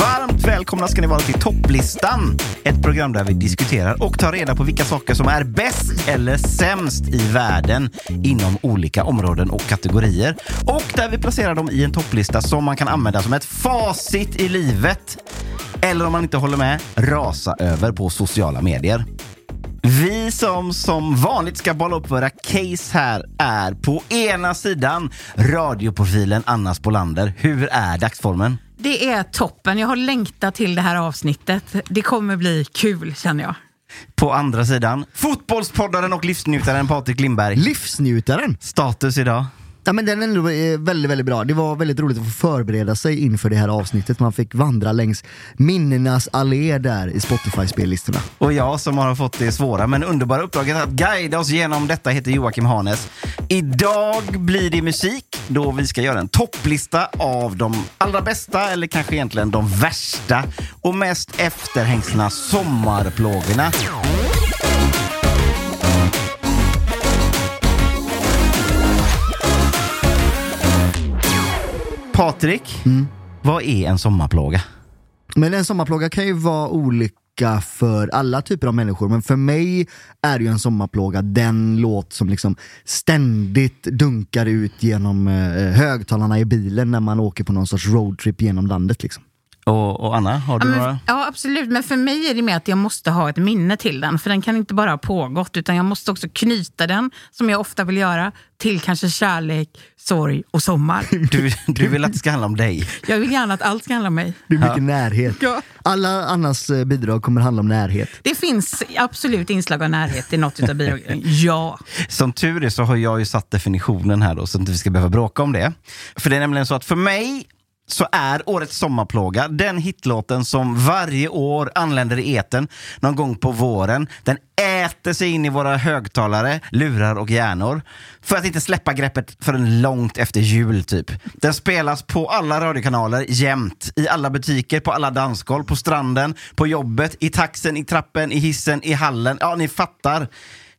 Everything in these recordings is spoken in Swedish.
Varmt välkomna ska ni vara till Topplistan. Ett program där vi diskuterar och tar reda på vilka saker som är bäst eller sämst i världen inom olika områden och kategorier. Och där vi placerar dem i en topplista som man kan använda som ett facit i livet. Eller om man inte håller med, rasa över på sociala medier. Vi som som vanligt ska bolla upp våra case här är på ena sidan radioprofilen Anna Spolander. Hur är dagsformen? Det är toppen. Jag har längtat till det här avsnittet. Det kommer bli kul känner jag. På andra sidan, fotbollspoddaren och livsnjutaren Patrik Lindberg. Livsnjutaren! Status idag? Ja, men den är ändå eh, väldigt, väldigt bra. Det var väldigt roligt att få förbereda sig inför det här avsnittet. Man fick vandra längs minnenas allé där i Spotify-spellistorna. Och jag som har fått det svåra men underbara uppdraget att guida oss genom detta heter Joakim Hanes. Idag blir det musik då vi ska göra en topplista av de allra bästa eller kanske egentligen de värsta och mest efterhängsna sommarplågorna. Patrik, vad är en sommarplåga? Men en sommarplåga kan ju vara olika för alla typer av människor, men för mig är ju en sommarplåga den låt som liksom ständigt dunkar ut genom eh, högtalarna i bilen när man åker på någon sorts roadtrip genom landet. Liksom. Och, och Anna, har Ja, du men, några? ja, absolut. Men för mig är det mer att jag måste ha ett minne till den. För den kan inte bara ha pågått, utan jag måste också knyta den, som jag ofta vill göra, till kanske kärlek, sorg och sommar. Du, du vill att det ska handla om dig? Jag vill gärna att allt ska handla om mig. Det är mycket närhet. Ja. Alla Annas eh, bidrag kommer handla om närhet. Det finns absolut inslag av närhet i något utav bidragen. Ja. Som tur är så har jag ju satt definitionen här då, så att inte vi ska behöva bråka om det. För det är nämligen så att för mig så är årets sommarplåga den hitlåten som varje år anländer i eten någon gång på våren. Den äter sig in i våra högtalare, lurar och hjärnor. För att inte släppa greppet förrän långt efter jul typ. Den spelas på alla radiokanaler jämt. I alla butiker, på alla dansgolv, på stranden, på jobbet, i taxen, i trappen, i hissen, i hallen. Ja, ni fattar.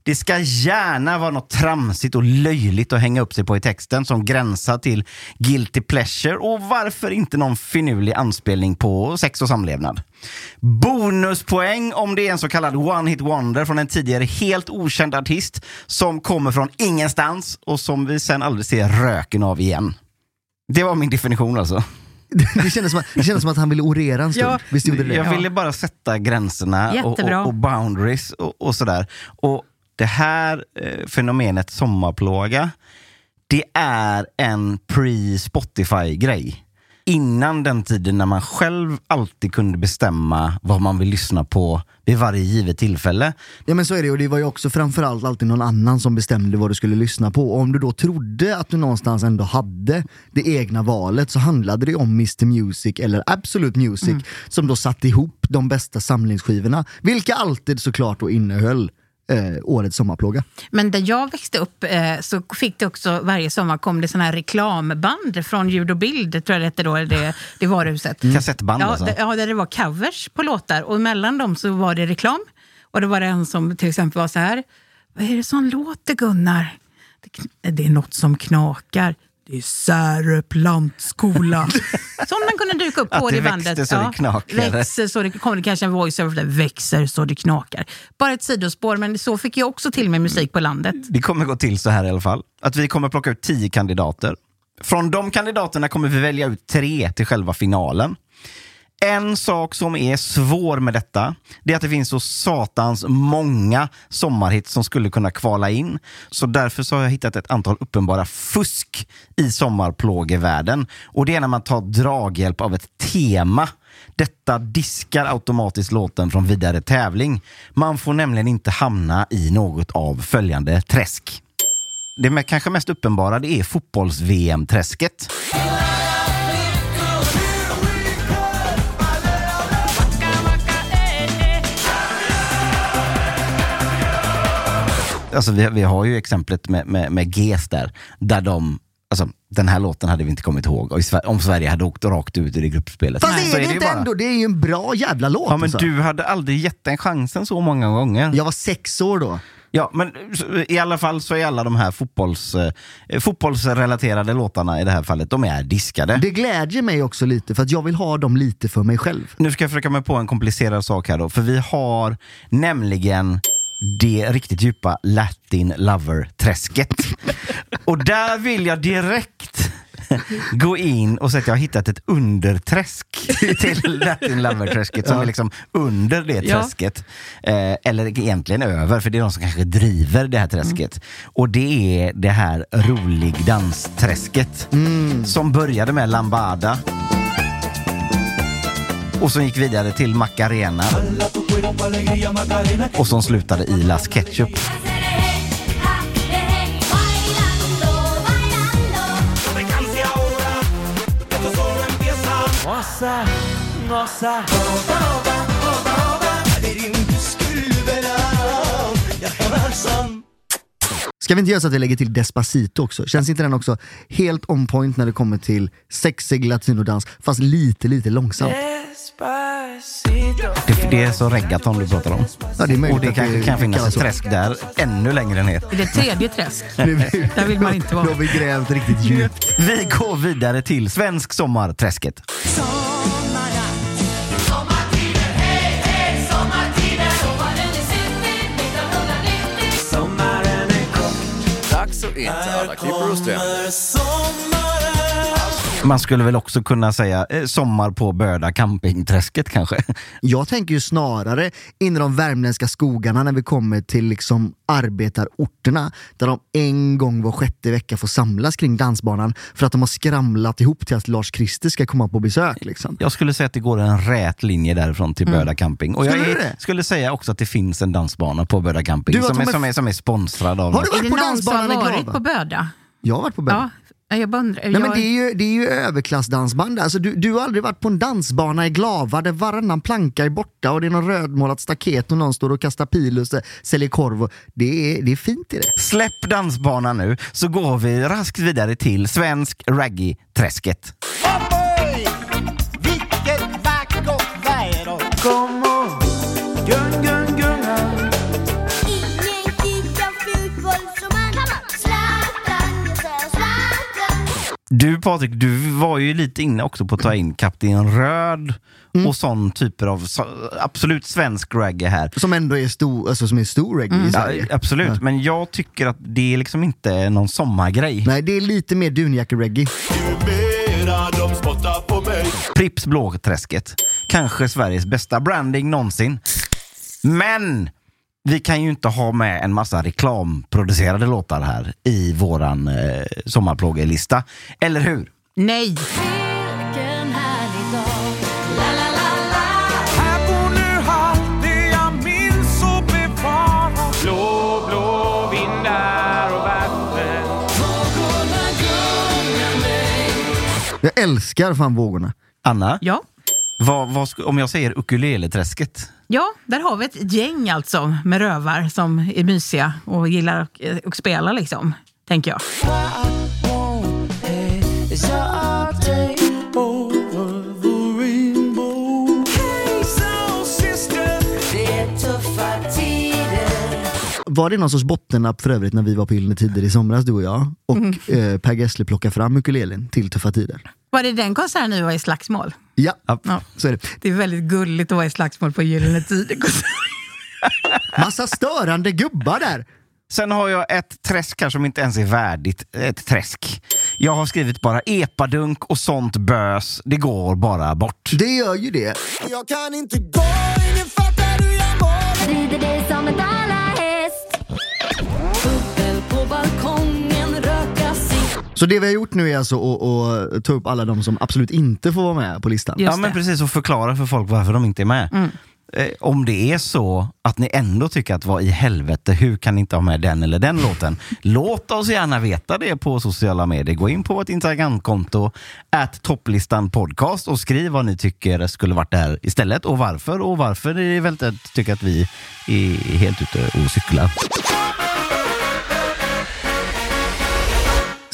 Det ska gärna vara något tramsigt och löjligt att hänga upp sig på i texten som gränsar till guilty pleasure och varför inte någon finurlig anspelning på sex och samlevnad. Bonuspoäng om det är en så kallad one-hit wonder från en tidigare helt okänd artist som kommer från ingenstans och som vi sen aldrig ser röken av igen. Det var min definition alltså. Det kändes, som att, det kändes som att han ville orera en stund. Ja. Visst gjorde det? Jag ville bara sätta gränserna och, och, och boundaries och, och sådär. Och det här eh, fenomenet sommarplåga, det är en pre-Spotify-grej. Innan den tiden när man själv alltid kunde bestämma vad man vill lyssna på vid varje givet tillfälle. Ja men så är det och det var ju också framförallt alltid någon annan som bestämde vad du skulle lyssna på. Och om du då trodde att du någonstans ändå hade det egna valet så handlade det om Mr Music eller Absolute Music som då satte ihop de bästa samlingsskivorna. Vilka alltid såklart då innehöll eh, årets sommarplåga. Men där jag växte upp eh, så fick det också varje sommar kom det såna här reklamband från ljud och bild, tror jag det hette då, det, det varuhuset. Kassettband Ja, alltså. ja, där det var covers på låtar och mellan dem så var det reklam. Och det var det en som till exempel var så här. Vad är det som låter Gunnar? Det, det är något som knakar. Är Särö plantskola. Sådana kunde dyka upp på det det växte bandet. så det knakade. Växer så det kommer det kanske en voice over där, växer så det knakar. Bara ett sidospår, men så fick jag också till med musik på landet. Det kommer gå till så här i alla fall. Att vi kommer plocka ut tio kandidater. Från de kandidaterna kommer vi välja ut tre till själva finalen. En sak som är svår med detta, det är att det finns så satans många sommarhits som skulle kunna kvala in. Så därför så har jag hittat ett antal uppenbara fusk i sommarplågevärlden. Och det är när man tar draghjälp av ett tema. Detta diskar automatiskt låten från vidare tävling. Man får nämligen inte hamna i något av följande träsk. Det kanske mest uppenbara det är fotbolls-VM-träsket. Alltså vi, vi har ju exemplet med, med, med GES där, där de Alltså, den här låten hade vi inte kommit ihåg om Sverige hade åkt rakt ut i det gruppspelet. Fast Så är det inte bara- ändå, det är ju en bra jävla låt. Ja, men alltså. du hade aldrig gett den chansen så många gånger. Jag var sex år då. Ja, men i alla fall så är alla de här fotbolls, eh, fotbollsrelaterade låtarna i det här fallet, de är diskade. Det glädjer mig också lite för att jag vill ha dem lite för mig själv. Nu ska jag försöka mig på en komplicerad sak här då, för vi har nämligen det riktigt djupa Latin Lover-träsket. Och där vill jag direkt gå in och säga att jag har hittat ett underträsk till Latin Lover-träsket som är liksom under det Ja. träsket. Eh, eller egentligen över, för det är de som kanske driver det här träsket. Och det är det här rolig dansträsket som började med Lambada och som gick vidare till Macarena och som slutade i Las Ketchup. Ska vi inte göra så att vi lägger till Despacito också? Känns inte den också helt on point när det kommer till sexig latinodans, fast lite, lite långsamt? Det, det är så reggaeton du pratar om. Ja, det är möjligt Och det att kanske det kan finnas ett träsk där ännu längre ner. Det tredje träsk. Där vill man inte vara. Då har vi grävt riktigt djupt. Vi går vidare till Svensk sommarträsket. Dags att inte alla klippor och stränder. Man skulle väl också kunna säga eh, Sommar på Böda campingträsket kanske. Jag tänker ju snarare in i de värmländska skogarna när vi kommer till liksom arbetarorterna där de en gång var sjätte vecka får samlas kring dansbanan för att de har skramlat ihop till att Lars-Christer ska komma på besök. Liksom. Jag skulle säga att det går en rät linje därifrån till Böda camping. Och jag Mm. Skulle är, du det? skulle säga också att det finns en dansbana på Böda camping Du, som är, som, är, som är sponsrad av... Har du varit på dansbanan har i varit på Böda? Jag har varit på Böda. Ja, jag bara undrar. Nej, jag... men det, är ju, det är ju överklassdansband. Alltså, du, du har aldrig varit på en dansbana i Glava där varannan planka är borta och det är någon rödmålat staket och någon står och kastar pil och sä- säljer korv. Och det, är, det är fint i det. Släpp dansbanan nu så går vi raskt vidare till Svensk Raggy-träsket. Ingen Du Patrik, du var ju lite inne också på att ta in Kapten Röd Mm. och sån typer av så, absolut svensk reggae här. Som ändå är stor, alltså, som är stor reggae i Ja, Sverige. absolut, men jag tycker att det är liksom inte någon sommargrej. Nej, det är lite mer dunjacke-reggae. Pripps Blåträsket, kanske Sveriges bästa branding någonsin. Men vi kan ju inte ha med en massa reklamproducerade låtar här i våran eh, sommarplågelista. Eller hur? Nej! Jag älskar fan vågorna. Anna, Ja. vad, vad, sk- om jag säger ukuleleträsket? Ja, där har vi ett gäng alltså med rövar som är mysiga och gillar att eh, spela liksom, tänker jag. Var det någon sorts bottennapp för övrigt när vi var på Gyllene Tider i somras du och jag och Mm. eh, Per Gessle plockade fram ukulelen till Tuffa Tider? Var det den konserten ni var i slagsmål? Ja, Ja. så är det. Det är väldigt gulligt att vara i slagsmål på Gyllene Tider. Massa störande gubbar där. Sen har jag ett träsk här som inte ens är värdigt ett träsk. Jag har skrivit bara epadunk och sånt bös. Det går bara bort. Det gör ju det. Jag kan inte gå, ingen fattar hur jag mår Rider det som en Så det vi har gjort nu är alltså att, att ta upp alla de som absolut inte får vara med på listan. Just ja, men det. precis. Och förklara för folk varför de inte är med. Eh, om det är så att ni ändå tycker att vad i helvete, hur kan ni inte ha med den eller den låten? Låt oss gärna veta det på sociala medier. Gå in på vårt Instagramkonto, at topplistan podcast och skriv vad ni tycker skulle varit där istället och varför och varför ni eventuellt tycker att vi är helt ute och cyklar.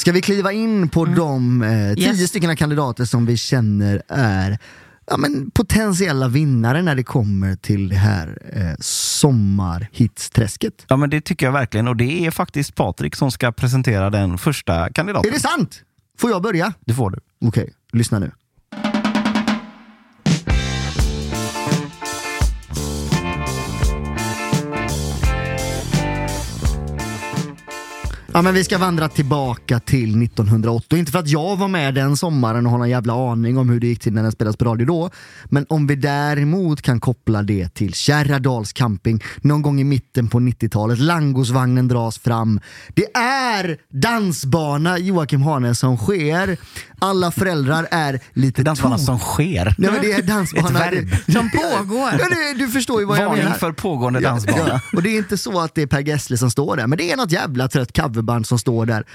Ska vi kliva in på de eh, tio Yes. stycken kandidater som vi känner är ja, men potentiella vinnare när det kommer till det här eh, sommarhitsträsket? Ja men det tycker jag verkligen och det är faktiskt Patrik som ska presentera den första kandidaten. Är det sant? Får jag börja? Det får du. Okej, lyssna nu. Ja, men vi ska vandra tillbaka till 1980. Inte för att jag var med den sommaren och har någon jävla aning om hur det gick till när den spelades på radio då. Men om vi däremot kan koppla det till Kärradals camping någon gång i mitten på 90-talet. Langosvagnen dras fram. Det är dansbana Joakim Hane som sker. Alla föräldrar är lite Dansbana som sker. Nej, men det är dansbana. Ett verb. Som pågår. Ja, du, du förstår ju vad jag Varning menar. för pågående dansbana. Ja, och det är inte så att det är Per Gessle som står där, men det är något jävla trött coverband som står där.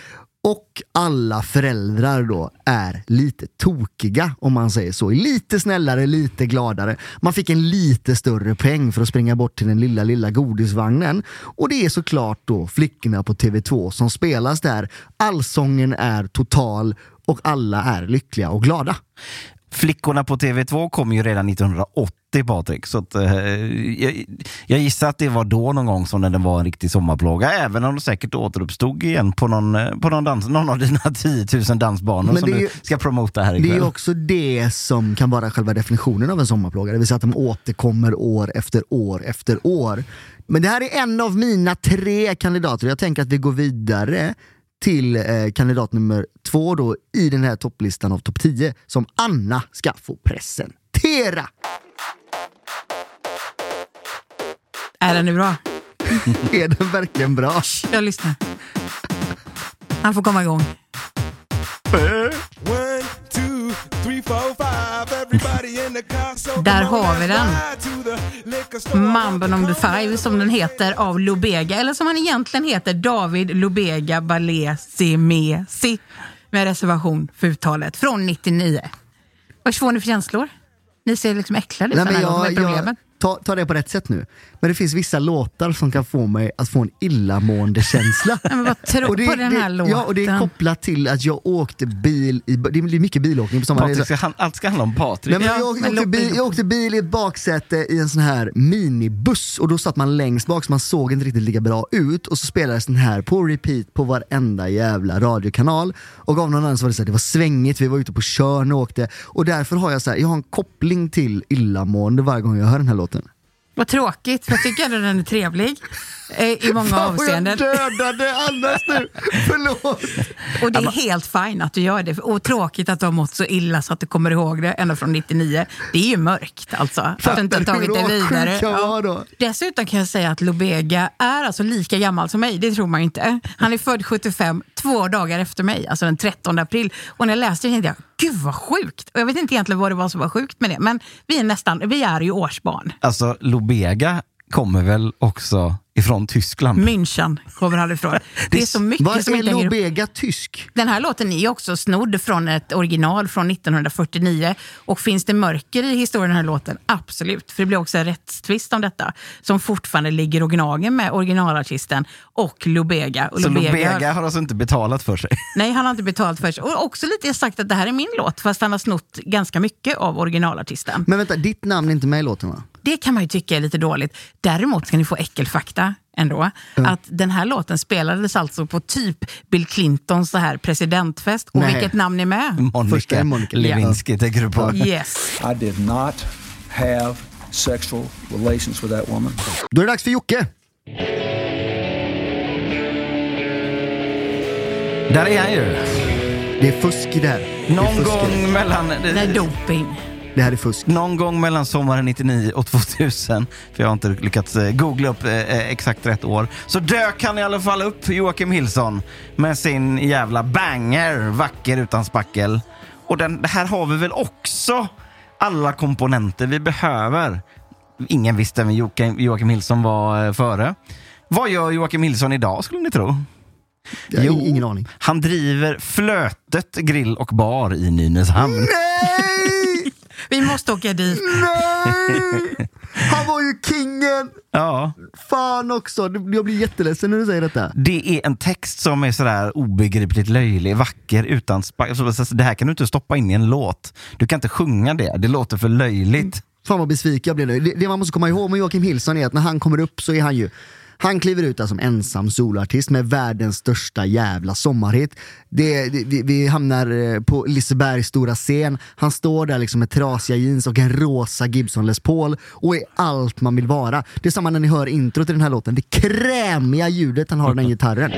Och alla föräldrar då är lite tokiga om man säger så. Lite snällare, lite gladare. Man fick en lite större peng för att springa bort till den lilla, lilla godisvagnen. Och det är såklart då flickorna på TV2 som spelas där. Allsången är total och alla är lyckliga och glada. Flickorna på TV2 kom ju redan 1980 Patrik, så att, eh, jag, jag gissar att det var då någon gång som den var en riktig sommarplåga, även om det säkert återuppstod igen på någon, eh, på någon, dans, någon av dina 10 000 dansbanor som är du ju- ska promota här Det är ikväll. ju också det som kan vara själva definitionen av en sommarplåga, det vill säga att de återkommer år efter år efter år. Men det här är en av mina tre kandidater. Jag tänker att vi går vidare till eh, kandidat nummer två då i den här topplistan av topp 10 som Anna ska få presentera. Är den nu bra? Är den verkligen bra? Jag lyssnar. Han får komma igång. Där har vi den. Mambo number five som den heter av Lubega, eller som han egentligen heter David Lubega Balesi Mesi med reservation för uttalet från 99. Vad får ni för känslor? Ni ser liksom äcklade ut Nej, men jag, jag, ta, ta det på rätt sätt nu. Men det finns vissa låtar som kan få mig att få en illamående känsla. Nej, men vad tro Och det- på den här det, låten. Ja, och det är kopplat till att jag åkte bil, i, det blir mycket bilåkning på sommaren. Patrik, ska han, allt ska handla om Patrik. Nej, men Ja, jag, åkte mig bil, jag åkte bil i ett baksäte i en sån här minibuss och då satt man längst bak så man såg inte riktigt lika bra ut och så spelades den här på repeat på varenda jävla radiokanal och av någon annan så var det så här, det var svängigt, vi var ute på Tjörn och åkte och därför har jag så här, jag har en koppling till illamående varje gång jag hör den här låten. Vad tråkigt, för jag tycker ändå den är trevlig eh, i många Fan vad jag avseenden. dödade Annas nu! Förlåt! Och det är helt fint att du gör det. Och tråkigt att du har mått så illa så att du kommer ihåg det ända från 99. Det är ju mörkt alltså. Att du inte har Fattar tagit det vidare. jag då? Dessutom kan jag säga att Lobega är alltså lika gammal som mig. Det tror man inte. Han är född 75, två dagar efter mig, alltså den 13 april. Och när jag läste det tänkte jag, gud vad sjukt. Och jag vet inte egentligen vad det var som var sjukt med det. Men vi är nästan, vi är ju årsbarn. Alltså, Lobega kommer väl också ifrån Tyskland? München kommer han ifrån. Det är så mycket Vad som är. Lobega tysk? Den här låten är ju också snodd från ett original från 1949. Och finns det mörker i historien den här låten? Absolut. För det blir också en rättstvist om detta. Som fortfarande ligger och gnager med originalartisten och Lubega. Och Så Lubega- Lobega har alltså inte betalat för sig? Nej, han har inte betalt för sig. Och också lite sagt att det här är min låt, fast han har snott ganska mycket av originalartisten. Men vänta, ditt namn är inte med i låten va? Det kan man ju tycka är lite dåligt. Däremot ska ni få äckelfakta ändå. Att den här låten spelades alltså på typ Bill Clintons så här presidentfest. Och Nej. vilket namn är med? Monica, Första Monica. Lewinsky tänker du på. Yes. I did not have sexual relations with that woman. Då är det dags för Jocke. Där är han ju. Det är fusk i det här. Det är Någon gång mellan... Det är doping. Det. här är fusk. Någon gång mellan sommaren 99 och 2000, för jag har inte lyckats eh, googla upp eh, eh, exakt rätt år, så dök han i alla fall upp, Joakim Hillson, med sin jävla banger, Vacker utan spackel. Och den, det här har vi väl också alla komponenter vi behöver. Ingen visste vem Joakim, Joakim Hillson var före. Vad gör Joakim Hillson idag skulle ni tro? Jag har ingen aning. Han driver Flötet grill och bar i Nynäshamn. Nej! Vi måste åka dit. Nej! Han var ju kingen! Ja, Fan också, jag blir jätteledsen när du säger detta. Det är en text som är sådär obegripligt löjlig, vacker, utan spa- så Det här kan du inte stoppa in i en låt. Du kan inte sjunga det, det låter för löjligt. Fan vad besviken jag blev nu. Det, det man måste komma ihåg med Joakim Hillson är att när han kommer upp så är han ju han kliver ut där som ensam soloartist med världens största jävla sommarhit. Det, det, vi, vi hamnar eh, på Lisebergs stora scen, han står där liksom med trasiga jeans och en rosa Gibson Les Paul och är allt man vill vara. Det är samma när ni hör intro till den här låten, det krämiga ljudet han har i den gitarren.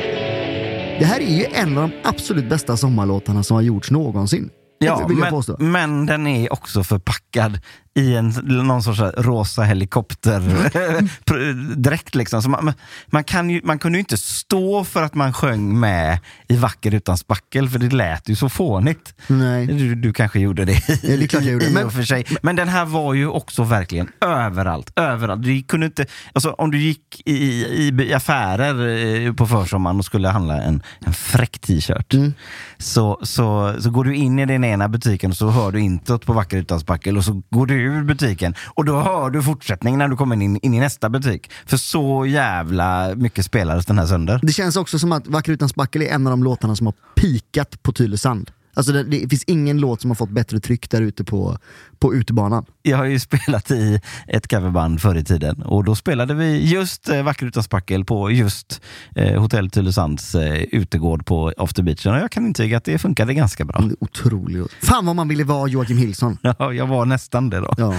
Det här är ju en av de absolut bästa sommarlåtarna som har gjorts någonsin. Ja, men, men den är också förpackad i en, någon sorts rosa helikopterdräkt. Liksom. Så man, man, kan ju, man kunde ju inte stå för att man sjöng med i Vacker utan spackel, för det lät ju så fånigt. Nej. Du, du kanske gjorde det, Ja, det klart jag gjorde. Men- för sig. Men den här var ju också verkligen överallt. överallt. Du kunde inte, alltså, om du gick i, i, i affärer eh, på försommaren och skulle handla en, en fräck t-shirt, Mm. så, så, så går du in i den ena butiken och så hör du introt på Vacker utan spackel och så går du ur butiken och då hör du fortsättningen när du kommer in, in i nästa butik. För så jävla mycket spelades den här sönder. Det känns också som att Vacker utan spackel är en av de låtarna som har pikat på Tylösand. Alltså det, det finns ingen låt som har fått bättre tryck där ute på, på utebanan. Jag har ju spelat i ett coverband förr i tiden och då spelade vi just eh, Vacker utan spackel på just eh, Hotell Tylösands eh, utegård på After Beachen och jag kan intyga att det funkade ganska bra. Otrolig låt. Fan vad man ville vara Joakim Hillson. Ja, jag var nästan det då. Ja.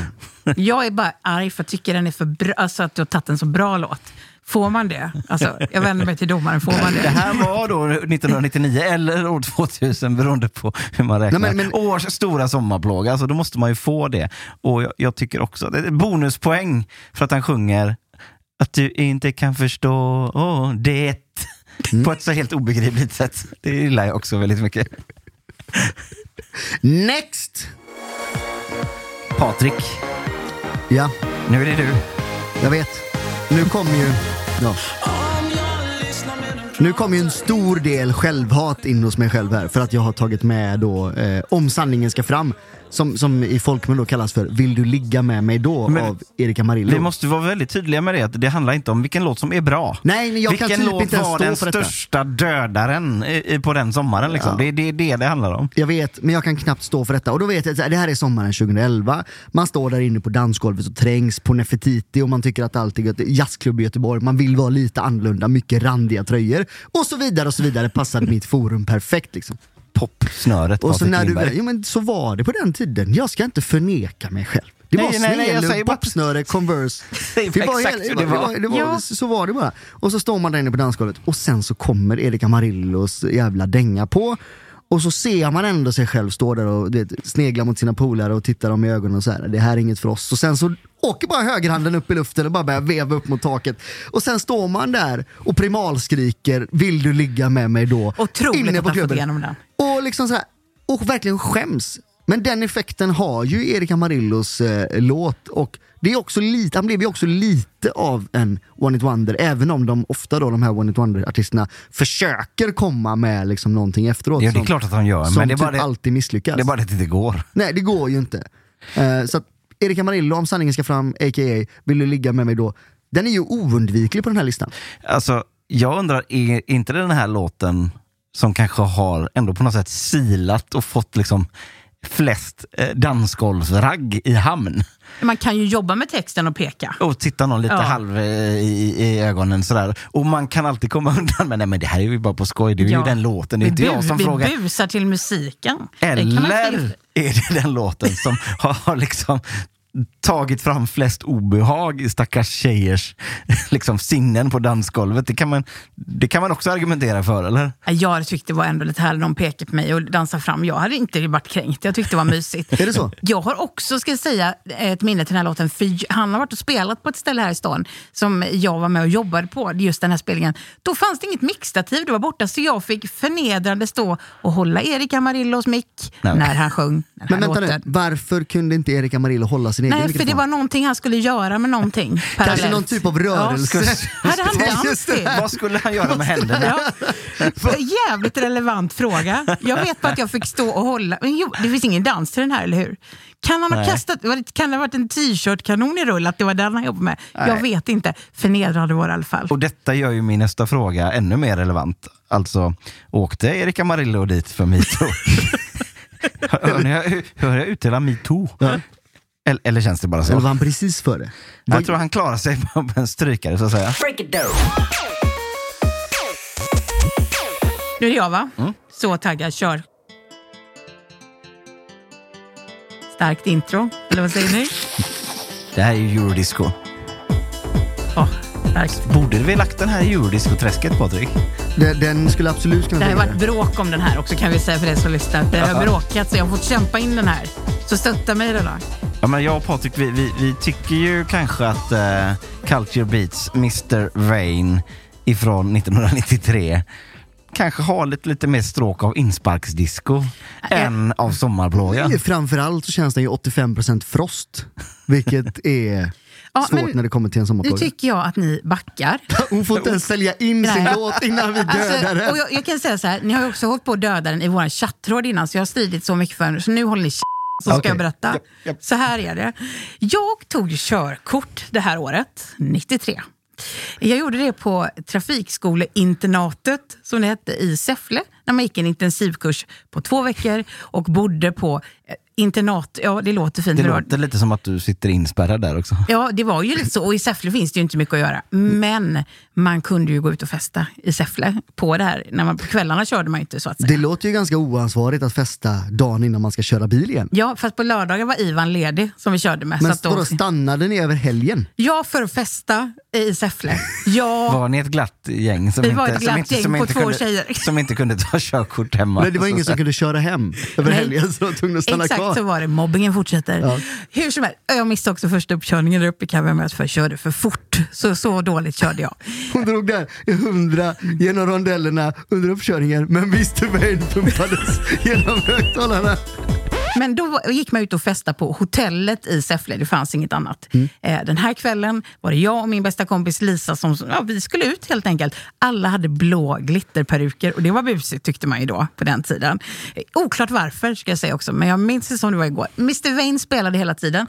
Jag är bara arg för att jag tycker den är för bra, alltså att du har tagit en så bra låt. Får man det? Alltså, jag vänder mig till domaren, får man Det det? här var då 1999 eller år 2000 beroende på hur man räknar. Nej, men- men- Års stora sommarplåga, alltså då måste man ju få det. Och jag, jag tycker också, det är bonuspoäng för att han sjunger att du inte kan förstå åh, det på ett så helt obegripligt sätt. Det gillar jag också väldigt mycket. Next! Patrik, Ja, nu är det du. jag vet. Nu kommer ju... Ja. Nu kommer ju en stor del självhat in hos mig själv här för att jag har tagit med då eh, Om sanningen ska fram som, som i folkmun då kallas för Vill du ligga med mig då Men av Erika Marillo. Vi måste vara väldigt tydliga med det, att det handlar inte om vilken låt som är bra. Nej, men jag kan vilken typ låt inte var den största dödaren i, i, på den sommaren? Liksom. Ja. Det är det, det det handlar om. Jag vet, men jag kan knappt stå för detta. Och då vet jag att det här är sommaren 2011. Man står där inne på dansgolvet och trängs på Nefertiti och man tycker att allt är gött. Jazzklubb i Göteborg, man vill vara lite annorlunda, mycket randiga tröjor och så vidare och så vidare. Passade mitt forum perfekt liksom. Popsnöret Och så när du, jo, men så var det på den tiden. Jag ska inte förneka mig själv. Det Nej, var bara- popsnöre, Converse. Säg Det var, exakt hela- hur det var. det var, Ja. Så var det bara. Och så står man där inne på dansgolvet och sen så kommer Erika Marillos jävla dänga på. Och så ser man ändå sig själv stå där och vet, snegla mot sina polare och titta dem i ögonen och så här. det här är inget för oss. Och sen så åker bara högerhanden upp i luften och bara börjar veva upp mot taket. Och sen står man där och primalskriker Vill du ligga med mig då? Otroligt Inne att på han fått igenom den. Och liksom så här, och verkligen skäms. Men den effekten har ju Erika Marillos eh, låt och det är också lite, han blev ju också lite av en One It Wonder, även om de ofta då, de här One It Wonder-artisterna, försöker komma med liksom någonting efteråt. Ja, det är klart att de gör, Som men det är bara typ det- alltid misslyckas. Det är bara det att det inte går. Nej, det går ju inte. Eh, så att Erika Marillo, om sanningen ska fram, a.k.a. Vill du ligga med mig då? Den är ju oundviklig på den här listan. Alltså, jag undrar, är inte den här låten som kanske har ändå på något sätt silat och fått liksom flest eh, dansgolvsragg i hamn. Man kan ju jobba med texten och peka. Och titta någon lite Ja. halv eh, i, i ögonen sådär. Och man kan alltid komma undan med nej men det här är ju bara på skoj, det är ju den låten, det är vi inte jag som vi frågar. busar till musiken. Det Eller skriva. är det den låten som har liksom tagit fram flest obehag i stackars tjejers liksom, sinnen på dansgolvet? Det kan, man, det kan man också argumentera för, eller? Jag tyckte det var ändå lite härligt, de pekade på mig och dansade fram. Jag hade inte varit kränkt, jag tyckte det var mysigt. Är det så? Jag har också, ska jag säga, ett minne till den här låten. För han har varit och spelat på ett ställe här i stan som jag var med och jobbade på, just den här spelningen. Då fanns det inget mixtativ, det var borta, så jag fick förnedrande stå och hålla Erik Amarillos mick Nej. när han sjöng den här Men vänta nu, låten. varför kunde inte Erik Amarillo hålla sin egen Nej, för det var någonting han skulle göra med någonting. Kanske någon typ av rörelse. Ja, hade han dans till? Vad skulle han göra med händerna? Ja, jävligt relevant fråga. Jag vet bara att jag fick stå och hålla. Men jo, det finns ingen dans till den här, eller hur? Kan han ha Nej. kastat, kan det ha varit en t-shirt-kanon i rull, att det var den han jobbade med? Jag Nej. vet inte. Förnedrande var det i alla fall. Och detta gör ju min nästa fråga ännu mer relevant. Alltså, åkte Erika Amarillo dit för metoo? hör, ni, hur, hur jag utdelar metoo? Eller, eller känns det bara så? Eller var han precis före? Jag tror han klarar sig på en strykare så att säga. Nu är det jag va? Mm. Så taggad, kör. Starkt intro, eller vad säger ni? Det här är ju eurodisco. Åh, starkt. Borde vi lagt den här i eurodisco-träsket Patrik? Den, den skulle absolut kunna Det har varit bråk om den här också kan vi säga för er som lyssnar. Det har bråkat så jag har fått kämpa in den här. Så stötta mig då. då. Ja, men jag och Patrik, vi, vi, vi tycker ju kanske att eh, Culture Beats Mr. Vain ifrån 1993 kanske har lite, lite mer stråk av insparksdisco än av sommarplåga. Framförallt så känns den ju 85% frost. Vilket är Ja, svårt när det kommer till en Nu sommarplåga. tycker jag att ni backar. Hon får inte ens sälja in sin låt innan vi dödar Alltså, den. och jag, jag kan säga så här, ni har ju också hållit på att döda den i vår chattråd innan, så jag har stridit så mycket för den. Så nu håller ni så ska Okej. jag berätta. Japp, japp. Så här är det. Jag tog körkort det här året, 93. Jag gjorde det på trafikskoleinternatet, som det hette, i Säffle. När man gick en intensivkurs på två veckor och bodde på internat. Ja, det låter fint. Det låter lite som att du sitter inspärrad där också. Ja, det var ju lite så. Och i Säffle finns det ju inte mycket att göra. Men man kunde ju gå ut och festa i Säffle på det här. När man, på kvällarna körde man ju inte så att säga. Det låter ju ganska oansvarigt att festa dagen innan man ska köra bil igen. Ja, fast på lördagar var Ivan ledig som vi körde med. Men så att då, vadå, stannade ni över helgen? ja, för att festa i Säffle. Ja, Var ni ett glatt gäng som, Vi inte, var ett som, glatt inte, gäng som, på inte två kunde, tjejer. som inte kunde ta körkort hemma? Nej, det var ingen som kunde köra hem över Nej. helgen så de var tvungna att stanna exakt kvar. så var det. Mobbingen fortsätter. Ja. Hur som helst, jag missade också första uppkörningen där uppe i Kaviarmöt för jag körde för fort. Så, så dåligt körde jag. Hon drog där i hundra genom rondellerna under uppkörningen men Mr Vain pumpades genom högtalarna. Men då gick man ut och festa på hotellet i Säffle, det fanns inget annat. Mm. Eh, Den här kvällen var det jag och min bästa kompis Lisa som, ja, vi skulle ut helt enkelt. Alla hade blå glitterperuker och det var busigt tyckte man ju då på den tiden. Eh, Oklart varför ska jag säga också, men jag minns det som det var igår. Mr Vain spelade hela tiden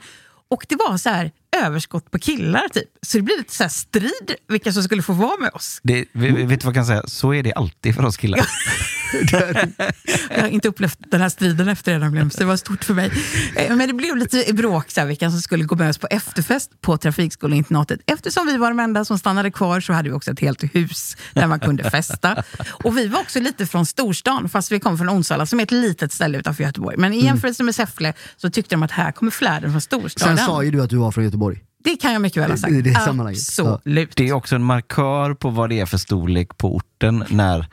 och det var så här överskott på killar typ. Så det blev lite så här strid vilka som skulle få vara med oss. Det, vet du vad jag kan säga? Så är det alltid för oss killar. Jag har inte upplevt den här striden efter det nämligen, så det var stort för mig. Eh, Men det blev lite bråk så här, vilka som skulle gå med oss på efterfest på trafikskoleinternatet. Eftersom vi var de enda som stannade kvar så hade vi också ett helt hus där man kunde festa. Och vi var också lite från storstan, fast vi kom från Onsala som är ett litet ställe utanför Göteborg. Men i jämförelse med Säffle så tyckte de att här kommer fläden från storstaden. Sen sa ju du att du var från Göteborg. Det kan jag mycket väl ha sagt. I det sammanhanget. Absolut. Det är också en markör på vad det är för storlek på orten när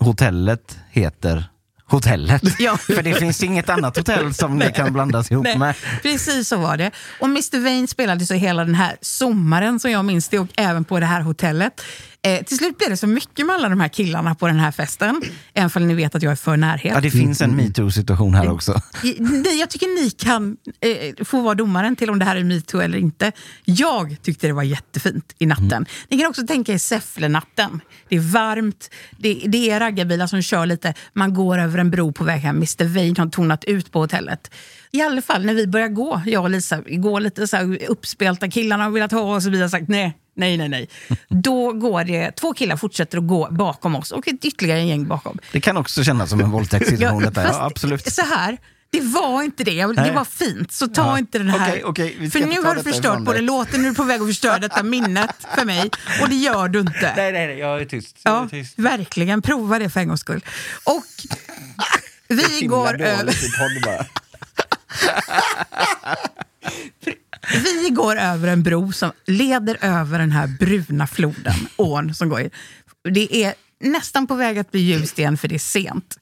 hotellet heter hotellet. Ja. För det finns inget annat hotell som det kan blandas ihop Nej, med. Precis så var det. Och Mr Vain spelade så hela den här sommaren som jag minns det och även på det här hotellet. Eh, till slut blev det så mycket med alla de här killarna på den här festen. Även om ni vet att jag är för närhet. Ja, det finns en metoo-situation här också. I- Nej, jag tycker ni kan eh, få vara domaren till om det här är metoo eller inte. Jag tyckte det var jättefint i natten. Ni kan också tänka er Säffle-natten. Det är varmt, det, det är raggarbilar som kör lite, man går över en bro på väg hem. Mr Vain har tonat ut på hotellet. I alla fall när vi börjar gå, jag och Lisa, går lite så här uppspelta, killarna har velat ha oss och vi har sagt nej. Nej, nej, nej. Då går det, två killar fortsätter att gå bakom oss och ytterligare en gäng bakom. Det kan också kännas som en våldtäktssituation. Ja, absolut. Så här, Det var inte det. Det Nej. var fint. Så ta Ja. inte den här... Vi ska för nu har du förstört både låten, nu är du på väg att förstöra detta minnet för mig. Och det gör du inte. Nej, nej, nej, jag är tyst. Jag är Ja, tyst. verkligen. Prova det för en gångs skull. Och vi går över... Vi går över en bro som leder över den här bruna floden, ån som går i. Det är nästan på väg att bli ljust igen för det är sent.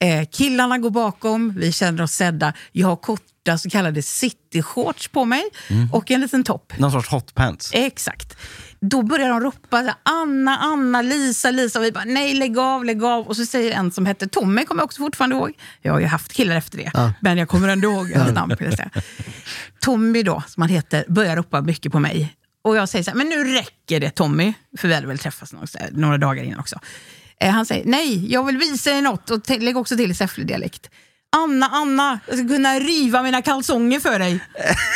Eh, killarna går bakom, vi känner oss sedda. Jag har korta så kallade cityshorts på mig Mm. och en liten topp. Någon sorts hotpants. Exakt. Då börjar de ropa Anna, Anna, Lisa, Lisa. Och vi bara nej, lägg av, lägg av. Och så säger en som hette Tommy, kommer jag också fortfarande ihåg. Jag har ju haft killar efter det, Ja. men jag kommer ändå ihåg hans namn. Tommy då, som han heter, börjar ropa mycket på mig. Och jag säger så här, men nu räcker det Tommy. För vi hade väl träffats några dagar innan också. Eh, han säger, nej, jag vill visa dig något. Och lägg också till Säffle-dialekt. Anna, Anna, jag ska kunna riva mina kalsonger för dig.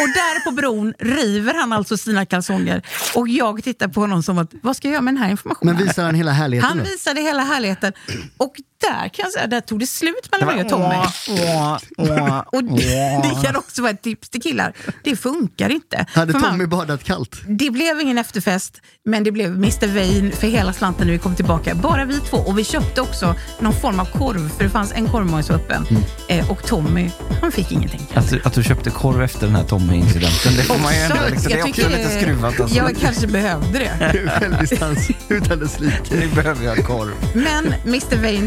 Och där på bron river han alltså sina kalsonger. Och jag tittar på honom som att, vad ska jag göra med den här informationen? Men visar han hela härligheten Han då? visade hela härligheten. Och där kan jag säga, där tog det slut mellan mig och Tommy. Och det, det kan också vara ett tips till killar. Det funkar inte. Hade För man- Tommy badat kallt? det blev ingen efterfest, men det blev Mr Vain för hela slanten när vi kom tillbaka. Bara vi två. Och vi köpte också någon form av korv, för det fanns en korvmoj var öppen. Mm. Eh, och Tommy, han fick ingenting. Att du, att du köpte korv efter den här Tommy-incidenten, det får man ju ändå... Så, Liksom, det är jag också lite skruvat. Alltså. Jag kanske behövde det. Självdistans utan dess like. Nu behöver jag korv. Men Mr Vain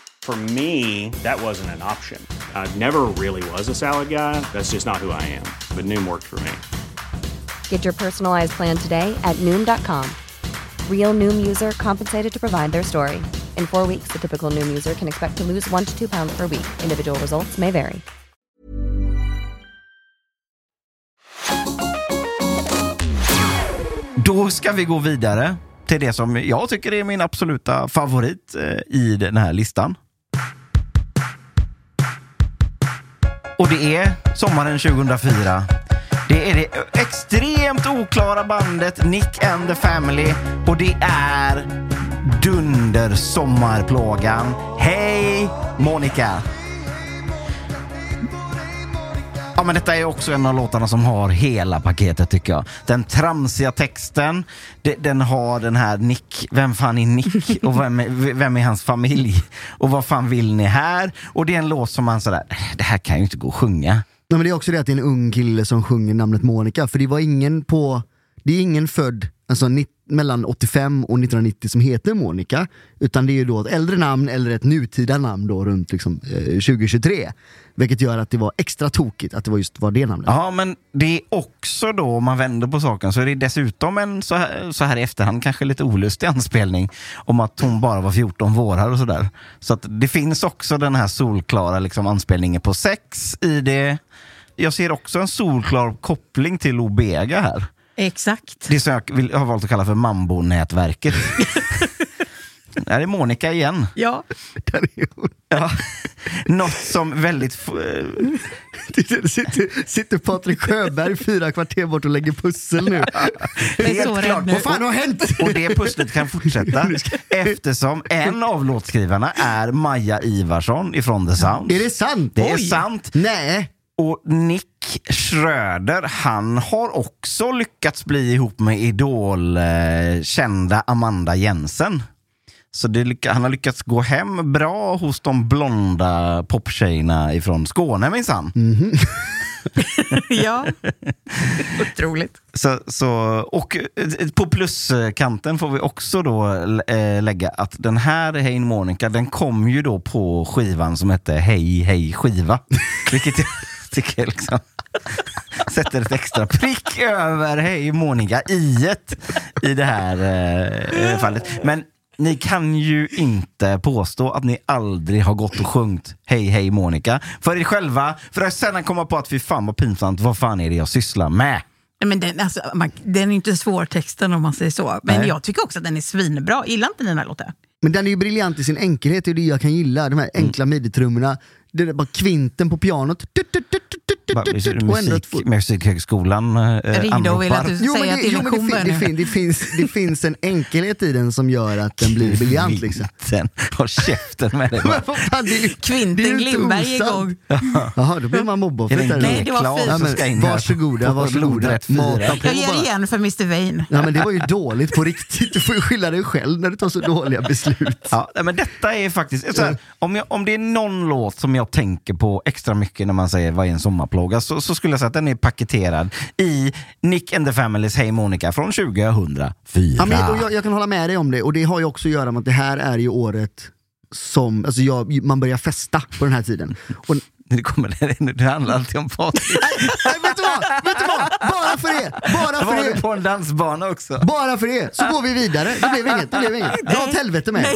For me, that wasn't an option. I never really was a salad guy. That's just not who I am. But Noom worked for me. Get your personalized plan today at Noom.com. Real Noom user compensated to provide their story. In four weeks, the typical Noom user can expect to lose one to two pounds per week. Individual results may vary. Då ska vi gå vidare till det som jag tycker är min absoluta favorit eh, i den här listan. Och det är sommaren 2004. Det är det extremt oklara bandet Nick and the Family och det är Dunder sommarplågan. Hej Monica! Ja, men detta är också en av låtarna som har hela paketet tycker jag. Den tramsiga texten, de- den har den här Nick, vem fan är Nick och vem är, vem är hans familj? Och vad fan vill ni här? Och det är en låt som man sådär, det här kan ju inte gå att sjunga. Nej, men det är också det att det är en ung kille som sjunger namnet Monica, för det var ingen på, det är ingen född alltså, mellan 85 och 1990 som heter Monica, utan det är ju då ett äldre namn eller ett nutida namn då runt liksom, eh, 2023. Vilket gör att det var extra tokigt att det var just var det namnet. Ja, men det är också då, om man vänder på saken, så är det dessutom en så här, så här i efterhand kanske lite olustig anspelning om att hon bara var 14 vårar och sådär. Så att det finns också den här solklara liksom, anspelningen på sex i det. Jag ser också en solklar koppling till Obega här. Exakt. Det som jag vill, har valt att kalla för Mambo-nätverket. Där är Monica igen. Ja. Ja. Något som väldigt... sitter, sitter Patrik Sjöberg fyra kvarter bort och lägger pussel nu. Helt klart. Vad fan har hänt? Och det pusslet kan fortsätta eftersom en av låtskrivarna är Maja Ivarsson ifrån The Sound. Är det sant? Det är Oj. sant. Nej. Och Nick Schröder, han har också lyckats bli ihop med idolkända Amanda Jensen. Så det, han har lyckats gå hem bra hos de blonda poptjejerna ifrån Skåne minsann. ja. Otroligt. Så, så, och eh, på pluskanten får vi också då äh, lägga att den här Hey Monica, den kom ju då på skivan som hette Hej Hej Skiva. Vilket tycker liksom sätter ett extra prick över Hej Monica i i det här äh, fallet. Men ni kan ju inte påstå att ni aldrig har gått och sjungit Hej hej Monica för er själva, för att sedan komma på att fy fan vad pinsamt, vad fan är det jag sysslar med? Nej, Men den, alltså, man, den är inte svår texten om man säger så. Men Nej. jag tycker också att den är svinbra. Gillar inte ni den här låten? Men den är ju briljant i sin enkelhet, det är det jag kan gilla. De här enkla midi-trummorna, det är bara kvinten på pianot. Musik, Musikhögskolan eh, Ringde och ville att du Jo, men säga det, till jo, men det, lektion fin, det, fin, det, finns, det finns en enkelhet i den som gör att den blir briljant. Liksom. Kvinten, håll käften med dig. Fan, det är Kvinten Glimberg igång. Jaha, då blir man mobbad. Nej, det var fint. Ja, men, varsågoda, varsågoda. Mata på Jag ger igen för Mr Vain. Ja, men det var ju dåligt på riktigt. Du får ju skylla dig själv när du tar så dåliga beslut. Ja, men detta är faktiskt, så här, om, jag, om det är någon låt som jag tänker på extra mycket när man säger vad är en sommarplåga så, så skulle jag säga att den är paketerad i Nick and the Familys Hey Monica från 2004. Ja, men, jag, jag kan hålla med dig om det och det har ju också att göra med att det här är ju året som alltså jag, man börjar festa på den här tiden. Och, Det, kommer, det handlar alltid om Patrik. nej, vet du vad? Vet du vad? Bara för det! Bara Var för du det! på en dansbana också? Bara för det! Så går vi vidare. Det blev inget. Det blev inget. Dra åt helvete med er.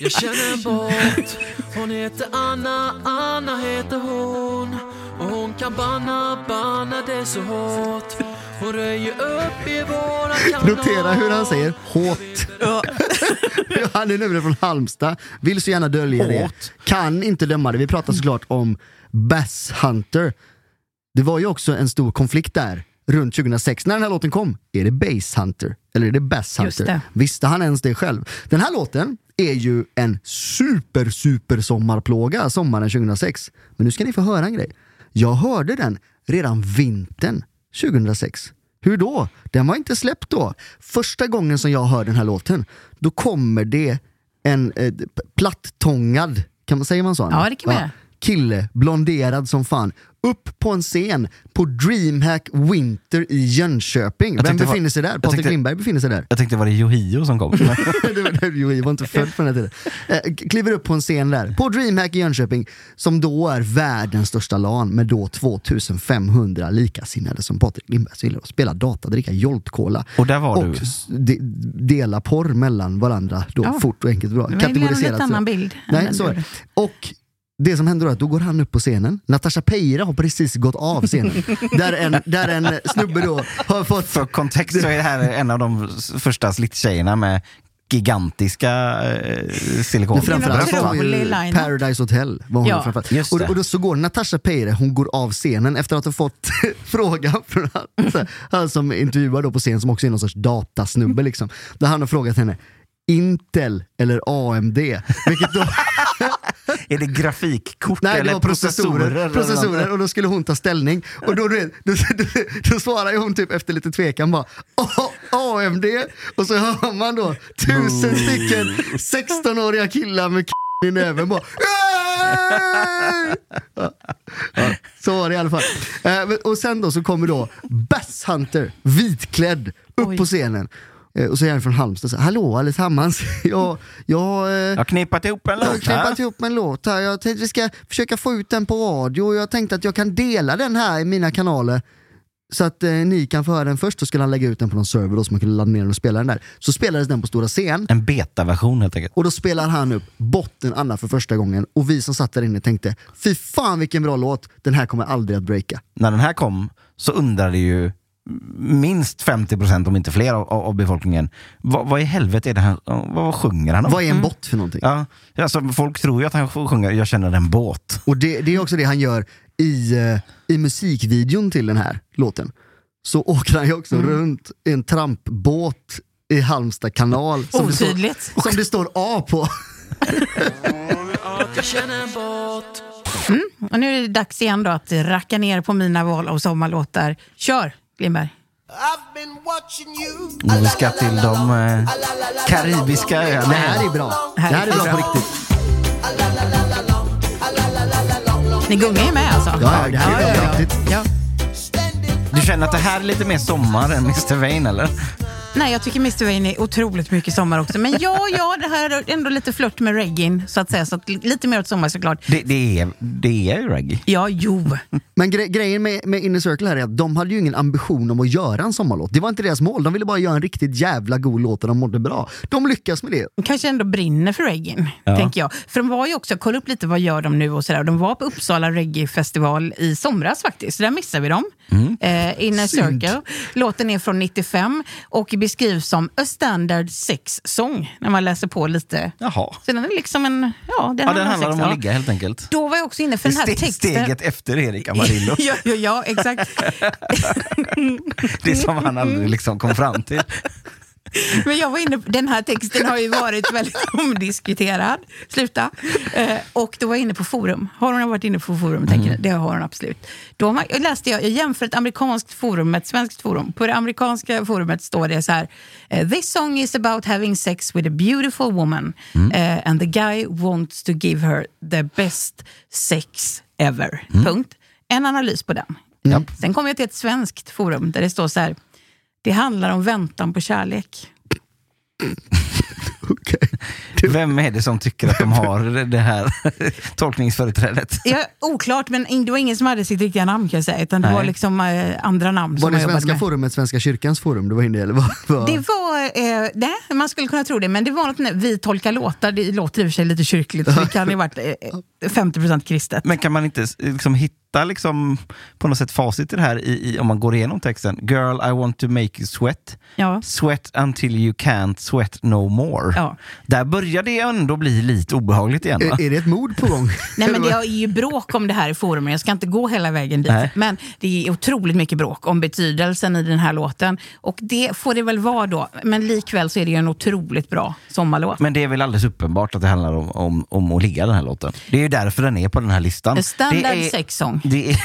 Jag känner en båt, hon heter Anna, Anna heter hon Och hon kan banna, banna det så hårt Hon röjer upp i våra kanaler Notera hur han säger hårt. han är nämligen från Halmstad, vill så gärna dölja det. Hårt. Kan inte döma det. Vi pratar såklart om Bass Hunter. Det var ju också en stor konflikt där runt 2006 när den här låten kom. Är det Bass Hunter eller är det Bass Hunter? det. Visste han ens det själv? Den här låten är ju en super super sommarplåga sommaren 2006. Men nu ska ni få höra en grej. Jag hörde den redan vintern 2006. Hur då? Den var inte släppt då. Första gången som jag hör den här låten, då kommer det en eh, plattångad, kan man säga man så? Ja, det kan man göra. Kille, blonderad som fan, upp på en scen på DreamHack Winter i Jönköping. Vem befinner sig där? Patrik Lindberg befinner sig där. Jag tänkte var det Yohio som kom. det var, inte född på den här tiden. Eh, kliver upp på en scen där, på DreamHack i Jönköping, som då är världens största LAN med då 2500 likasinnade som Patrik Lindberg gillar att spela data, dricka Jolt-Cola Och där var och du. de, dela porr mellan varandra då, Ja. fort och enkelt och bra. Det var en lite annan bild. Nej, så är. Och det som händer då är att då går han upp på scenen. Natasha Peira har precis gått av scenen. där, en, där en snubbe då har fått... För kontext så är det här en av de första slittjejerna med gigantiska eh, silikon. Framförallt var ju. Paradise Hotel. Var hon Ja, och, och då så går Natasha Peire, hon går av scenen efter att ha fått frågan från han, här, han som intervjuar då på scen, som också är någon sorts datasnubbe. Liksom, där han har frågat henne Intel eller AMD? Vilket då, Är det grafikkort nej, eller det var processorer, eller processorer något? och då skulle hon ta ställning. Och då, då, då, då svarar ju hon typ efter lite tvekan bara "A- AMD och så hör man då tusen stycken 16-åriga killar med k- i näven bara ja. Ja, Så var det i alla fall. Eh, och sen då så kommer då Bass Hunter, vitklädd, upp Oj. på scenen. Eh, och så är han från Halmstad, så, hallå allesammans. jag, jag, eh, Jag har knippat ihop en jag har låt här. ihop en låt här. Jag tänkte vi ska försöka få ut den på radio och jag tänkte att jag kan dela den här i mina kanaler. Så att eh, ni kan få höra den först, så skulle han lägga ut den på någon server då, så man kunde ladda ner den och spela den där. Så spelades den på stora scen. En betaversion helt enkelt. Och då spelar han upp Botten Anna för första gången och vi som satt där inne tänkte Fy fan vilken bra låt, den här kommer aldrig att breaka. När den här kom så undrade ju minst 50% om inte fler av, av befolkningen vad, vad i helvete är det här, vad, vad sjunger han om? Vad är en bott för någonting? Ja, alltså, folk tror ju att han sjunger Jag känner en båt. Och det, det är också det han gör i, eh, i musikvideon till den här låten. Så åker han ju också runt i en trampbåt i Halmstad kanal. Som det, står, Otydligt. som det står A på. Jag känner en båt Och nu är det dags igen då att racka ner på mina val av sommarlåtar. Kör, När vi ska till de eh, karibiska öarna. Det här är bra. Det här är bra på riktigt. Ni gungar ju med alltså? Ja, ja, det här är bra på riktigt. Ja. Du känner att det här är lite mer sommar än Mr Vain eller? Nej, jag tycker Mr Vain är otroligt mycket sommar också. Men ja, ja, det här är ändå lite flört med reggae, så att säga. Så att lite mer åt sommar såklart. Det, det, är, det är ju reggae. Ja, jo. Men gre grejen med, med Inner Circle här är att de hade ju ingen ambition om att göra en sommarlåt. Det var inte deras mål. De ville bara göra en riktigt jävla god låt och de mådde bra. De lyckas med det. De kanske ändå brinner för reggae, Ja. tänker jag. För de var ju också, kolla upp lite vad gör de nu och sådär. De var på Uppsala Reggae-festival i somras faktiskt, så där missade vi dem. Eh, Inner Synd. Circle. Låten är från 95 och beskrivs som a standard sex song när man läser på lite. Jaha. Så den är liksom en... Ja, Ja, den handlar om att ligga helt enkelt. Då var jag också inne för den här texten. Steget efter Erik Amarillo. ja, ja, ja, exakt. Det som han aldrig liksom kom fram till. Men jag var inne på, den här texten har ju varit väldigt omdiskuterad. Sluta. Eh, och då var jag inne på forum. Har hon varit inne på forum? Tänker jag. Det har hon absolut. Då man, jag läste jag, jag jämför ett amerikanskt forum med ett svenskt forum. På det amerikanska forumet står det så här. eh, This song is about having sex with a beautiful woman. eh, and the guy wants to give her the best sex ever. Punkt. En analys på den. Sen kom jag till ett svenskt forum där det står så här. Det handlar om väntan på kärlek. Vem är det som tycker att de har det här tolkningsföreträdet? Ja, oklart, men det var ingen som hade sitt riktiga namn kan jag säga. Utan det Nej. var liksom eh, andra namn Var som det svenska med. forumet Svenska kyrkans forum du var inne i? Eller vad? Det var, eh, nej, man skulle kunna tro det, men det var något när vi tolkar låtar. Det låter i och för sig lite kyrkligt, så det kan ju ha varit eh, 50% kristet. Men kan man inte liksom hitta liksom, på något sätt facit i det här i, i, om man går igenom texten? Girl, I want to make you sweat. Ja. Sweat until you can't sweat no more. Ja. Där börjar det ändå bli lite obehagligt igen. Va? Är, är det ett mord på gång? Nej, men det är ju bråk om det här i forumen. Jag ska inte gå hela vägen dit. Nej. Men det är otroligt mycket bråk om betydelsen i den här låten. Och det får det väl vara då. Men likväl så är det ju en otroligt bra sommarlåt. Men det är väl alldeles uppenbart att det handlar om, om, om att ligga den här låten. Det är ju därför den är på den här listan. A standard det är, sex song det är,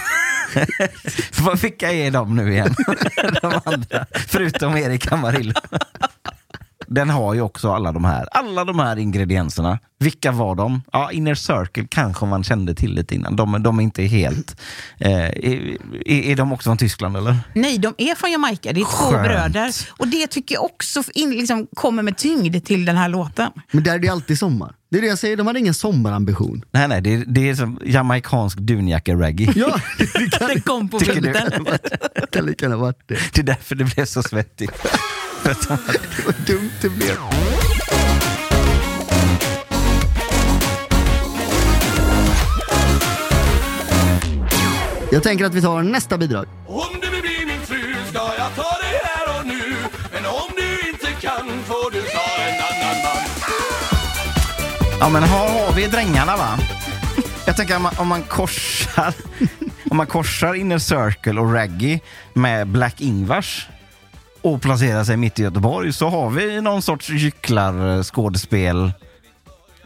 Vad- Vilka är de nu igen? de andra, förutom Erik Amarillo. Den har ju också alla de här, alla de här ingredienserna. Vilka var de? Ja, Inner Circle kanske man kände till lite innan. De, de är inte helt... Eh, är, är de också från Tyskland eller? Nej, de är från Jamaica. Det är två Skönt. bröder. Och det tycker jag också in, liksom, kommer med tyngd till den här låten. Men där är det alltid sommar. Det är det jag säger, de hade ingen sommarambition. Nej, nej, det är, det är som jamaicansk dunjacke-reggae. Ja, det kan, Det kom på fluten. det kan lika gärna varit det. Det är därför det blev så svettigt. Det var dumt det blev. Jag tänker att vi tar nästa bidrag. Om du vill bli min fru ska jag ta dig här och nu Men om du inte kan får du ta en annan man Ja men här har vi drängarna va? Jag tänker om man, om man korsar om man korsar Inner Circle och Reggae med Black Ingvars och placerar sig mitt i Göteborg så har vi någon sorts gycklarskådespel.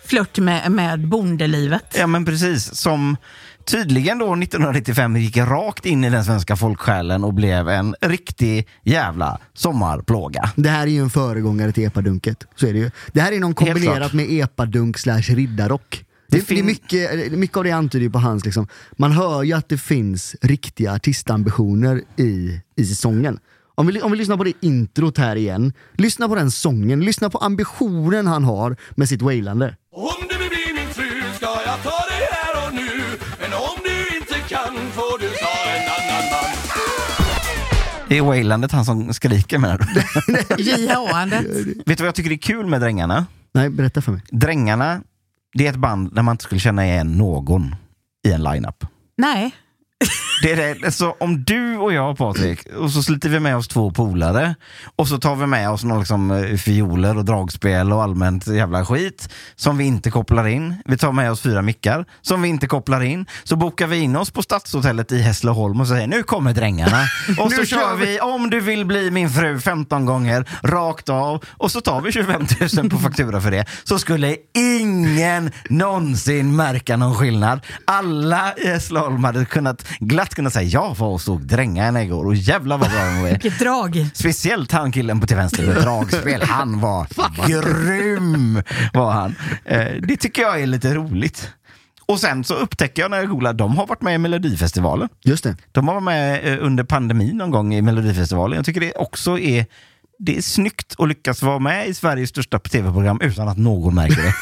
Flört med, med bondelivet. Ja men precis, som tydligen då 1995 gick rakt in i den svenska folksjälen och blev en riktig jävla sommarplåga. Det här är ju en föregångare till epadunket. Så är det ju. Det här är någon kombinerat med epadunk slash riddarrock. Det, det, är fin- mycket, mycket av det antyder ju på hans, liksom. man hör ju att det finns riktiga artistambitioner i, i sången. Om vi, om vi lyssnar på det introt här igen, lyssna på den sången, lyssna på ambitionen han har med sitt wailande. Om du vill bli min fru ska jag ta dig här och nu Men om du inte kan får du ta en annan man Det är wailandet han som skriker menar du? JH-andet. Vet du vad jag tycker är kul med Drängarna? Nej, berätta för mig. Drängarna, det är ett band där man inte skulle känna igen någon i en lineup. Nej. Det är det. Så om du och jag Patrik, och så sliter vi med oss två polare och så tar vi med oss några liksom, eh, fioler och dragspel och allmänt jävla skit som vi inte kopplar in. Vi tar med oss fyra mickar som vi inte kopplar in. Så bokar vi in oss på Stadshotellet i Hässleholm och säger nu kommer drängarna. Och så kör vi om du vill bli min fru 15 gånger rakt av och så tar vi 25 000 på faktura för det. Så skulle ingen någonsin märka någon skillnad. Alla i Hässleholm hade kunnat glatt kunnat säga jag var och såg Drängarna igår och jävlar vad bra de var. Vilket drag. Speciellt han killen på till vänster med dragspel. Han var grym. Var han. Eh, det tycker jag är lite roligt. Och sen så upptäcker jag när jag googlar, de har varit med i Melodifestivalen. Just det. De var med eh, under pandemin någon gång i Melodifestivalen. Jag tycker det också är det är snyggt att lyckas vara med i Sveriges största tv-program utan att någon märker det.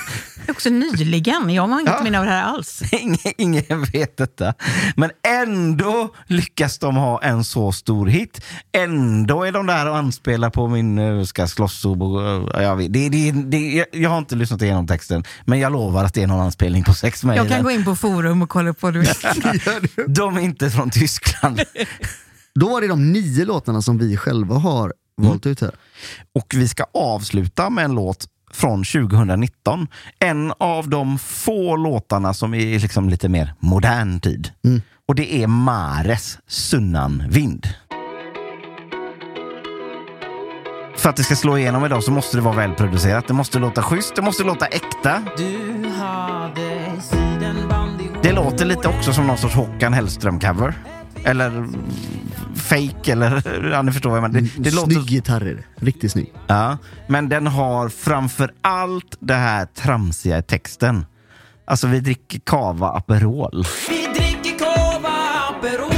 Också nyligen. Jag har inget Ja. minne av det här alls. ingen, ingen vet detta. Men ändå lyckas de ha en så stor hit. Ändå är de där och anspelar på min uh, ska slåss och... Uh, jag, vet, det, det, det, jag, jag har inte lyssnat igenom texten, men jag lovar att det är någon anspelning på sex med Jag kan gå in på forum och kolla på det. De är inte från Tyskland. Då var det de nio låtarna som vi själva har valt ut här. Och vi ska avsluta med en låt från 2019. En av de få låtarna som är liksom lite mer modern tid. Och det är Mares Sunnan Vind. För att det ska slå igenom idag så måste det vara välproducerat. Det måste låta schysst, det måste låta äkta. Du hade sidenband i Det låter lite också som någon sorts Håkan Hellström-cover. Eller fake eller ja, ni förstår vad jag menar. Det, det låter Snygg gitarr är det. Riktigt snygg. Ja, men den har framför allt det här tramsiga i texten. Alltså, vi dricker cava Aperol. Vi dricker cava Aperol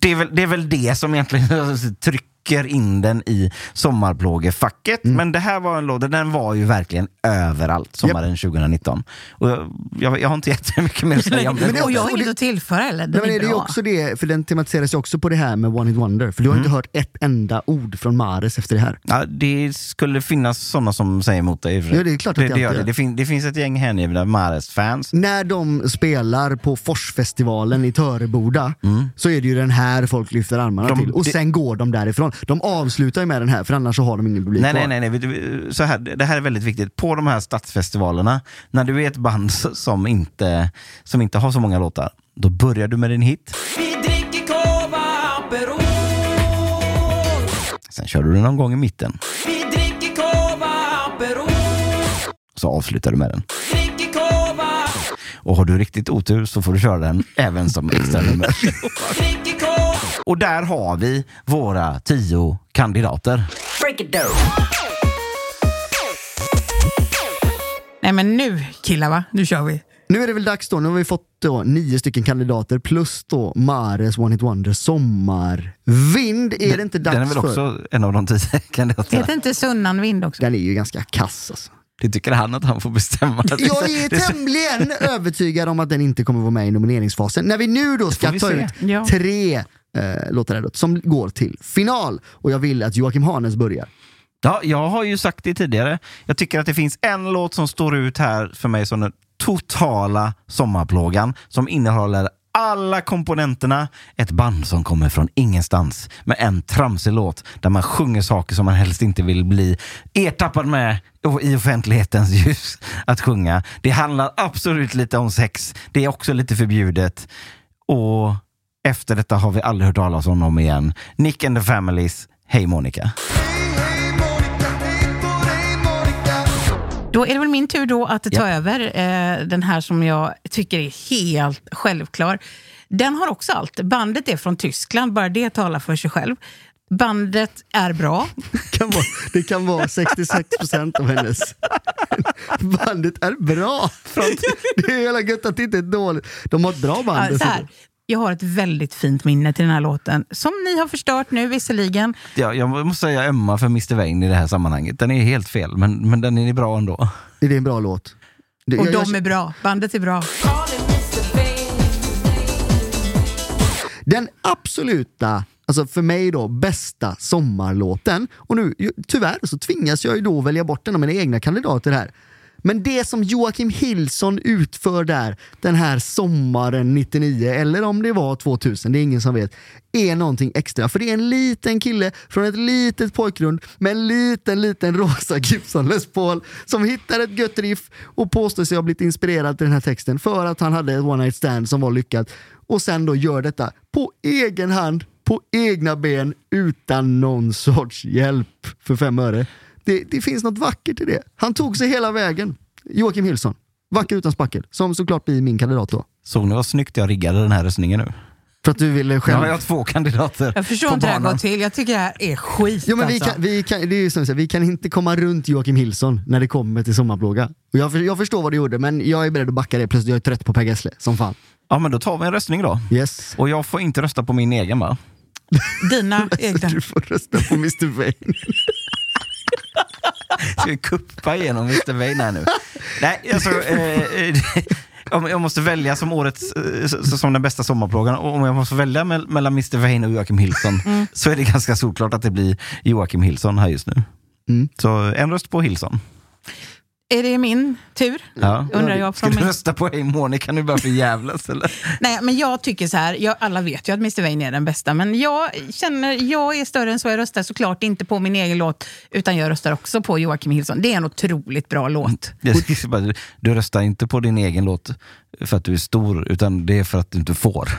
Det är väl det, är väl det som egentligen trycker in den i sommarplågefacket. Men det här var en låda, den var ju verkligen överallt sommaren 2019. Och jag, jag, jag har inte jättemycket mer att säga om den. och jag har inget att tillföra heller. Den men är är det är ju bra. också det, för den tematiseras ju också på det här med One Hit Wonder. För du har Mm. inte hört ett enda ord från Mares efter det här. Ja, det skulle finnas sådana som säger emot dig. Ja, det är klart att det, det det, gör det. Det, fin, det finns ett gäng hängivna Mares-fans. När de spelar på Forsfestivalen i Töreboda så är det ju den här folk lyfter armarna Mm. De- till. Och det- sen går de därifrån. De avslutar ju med den här för annars så har de ingen publik Nej, kvar. nej, nej, nej. Så här, det här är väldigt viktigt. På de här stadsfestivalerna, när du är ett band som inte, som inte har så många låtar, då börjar du med din hit. Vi dricker Aperol Sen kör du den någon gång i mitten. Vi dricker Aperol Så avslutar du med den. Och har du riktigt otur så får du köra den även som extra nummer. Och där har vi våra tio kandidater. Break it down Nej men nu killar va, nu kör vi. Nu är det väl dags då, nu har vi fått då nio stycken kandidater plus då Mares One Hit Wonder Sommarvind. Är det inte dags Den är väl för? också en av de tio kandidaterna. Heter inte Sunnan Vind också? Den är ju ganska kass alltså. Det tycker han att han får bestämma. Jag är tämligen övertygad om att den inte kommer vara med i nomineringsfasen. När vi nu då ska ta se. ut Ja. tre eh, låtar här som går till final. Och jag vill att Joakim Hanes börjar. Ja, jag har ju sagt det tidigare. Jag tycker att det finns en låt som står ut här för mig som den totala sommarplågan som innehåller alla komponenterna. Ett band som kommer från ingenstans med en tramsig låt där man sjunger saker som man helst inte vill bli ertappad med i offentlighetens ljus att sjunga. Det handlar absolut lite om sex. Det är också lite förbjudet. Och efter detta har vi aldrig hört talas om dem igen. Nick and the Families, Hej Monica. Då är det väl min tur då att ta över eh, den här som jag tycker är helt självklar. Den har också allt. Bandet är från Tyskland, bara det talar för sig själv. Bandet är bra. Kan vara, det kan vara 66% av hennes. Bandet är bra! Det är hela gött att det inte är dåligt. De har ett bra band. Ja, så dessutom. här, jag har ett väldigt fint minne till den här låten, som ni har förstört nu visserligen. Ja, jag måste säga ömma för Mr Vain i det här sammanhanget. Den är helt fel, men, men den är bra ändå. Är det en bra låt? Det- Och jag- jag- de är bra, bandet är bra. Den absoluta, alltså för mig då, bästa sommarlåten. Och nu, tyvärr så tvingas jag ju då välja bort en av mina egna kandidater här. Men det som Joakim Hillson utför där, den här sommaren 99, eller om det var 2000, det är ingen som vet, är någonting extra. För det är en liten kille från ett litet pojkrund med en liten, liten rosa Gibson Les Paul som hittar ett gött riff och påstår sig ha blivit inspirerad till den här texten för att han hade ett one night stand som var lyckat. Och sen då gör detta på egen hand, på egna ben, utan någon sorts hjälp för fem öre. Det, det finns något vackert i det. Han tog sig hela vägen. Joakim Hillson. Vacker utan spackel. Som såklart blir min kandidat då. Såg ni vad snyggt jag riggade den här röstningen nu? För att du ville själv... Ja, jag har två kandidater Jag förstår inte hur det här går till. Jag tycker det här är skit. Jo, men vi, alltså. kan, vi, kan, det är ju som säger, vi kan inte komma runt Joakim Hillson när det kommer till sommarplåga. Och jag, för- jag förstår vad du gjorde, men jag är beredd att backa det. Plus jag är trött på Per Gessle, som fan. Ja, men då tar vi en röstning då. Yes. Och jag får inte rösta på min egen va? Dina egna. Du får rösta på Mr Vain. Ska vi kuppa igenom Mr Vain här nu? Nej, alltså... Eh, eh, om jag måste välja som årets, eh, som den bästa sommarplågan, om jag måste välja mell- mellan Mr Vain och Joakim Hillson, Mm. så är det ganska solklart att det blir Joakim Hillson här just nu. Mm. Så en röst på Hillson. Är det min tur? Ja. Undrar jag Ska från du min... rösta på Hey Morning? Kan du bara förjävlas eller? Nej, men jag tycker så här. Jag, alla vet ju att Mr Vain är den bästa, men jag känner, jag är större än så. Jag röstar såklart inte på min egen låt, utan jag röstar också på Joakim Hillson. Det är en otroligt bra låt. Ska bara- Du röstar inte på din egen låt för att du är stor, utan det är för att du inte får.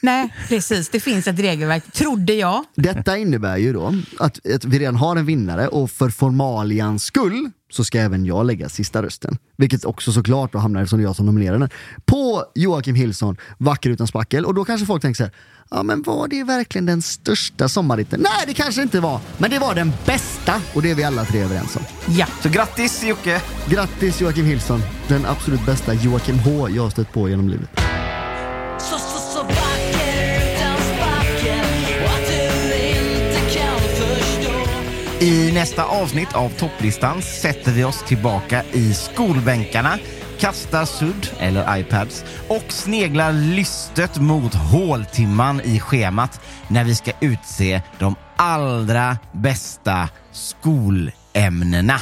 Nej, precis. Det finns ett regelverk, trodde jag. Detta innebär ju då att, att vi redan har en vinnare och för formalians skull så ska även jag lägga sista rösten. Vilket också såklart då hamnar som det är jag som nominerar den. På Joakim Hillson, Vacker utan spackel. Och då kanske folk tänker så här, ja men var det verkligen den största sommarhitten? Nej det kanske inte var, men det var den bästa och det är vi alla tre överens om. Ja. Så grattis Jocke! Grattis Joakim Hillson, den absolut bästa Joakim H jag har stött på genom livet. I nästa avsnitt av topplistan sätter vi oss tillbaka i skolbänkarna, kastar sudd, eller iPads, och sneglar lystet mot håltimman i schemat när vi ska utse de allra bästa skolämnena.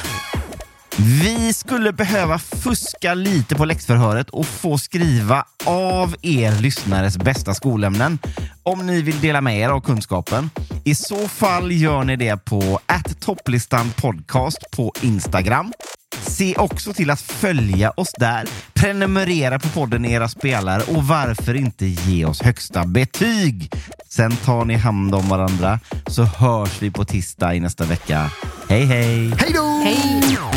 Vi skulle behöva fuska lite på läxförhöret och få skriva av er lyssnares bästa skolämnen om ni vill dela med er av kunskapen. I så fall gör ni det på topplistan podcast på Instagram. Se också till att följa oss där, prenumerera på podden i era spelare och varför inte ge oss högsta betyg? Sen tar ni hand om varandra så hörs vi på tisdag i nästa vecka. Hej hej! Hej då! Hej!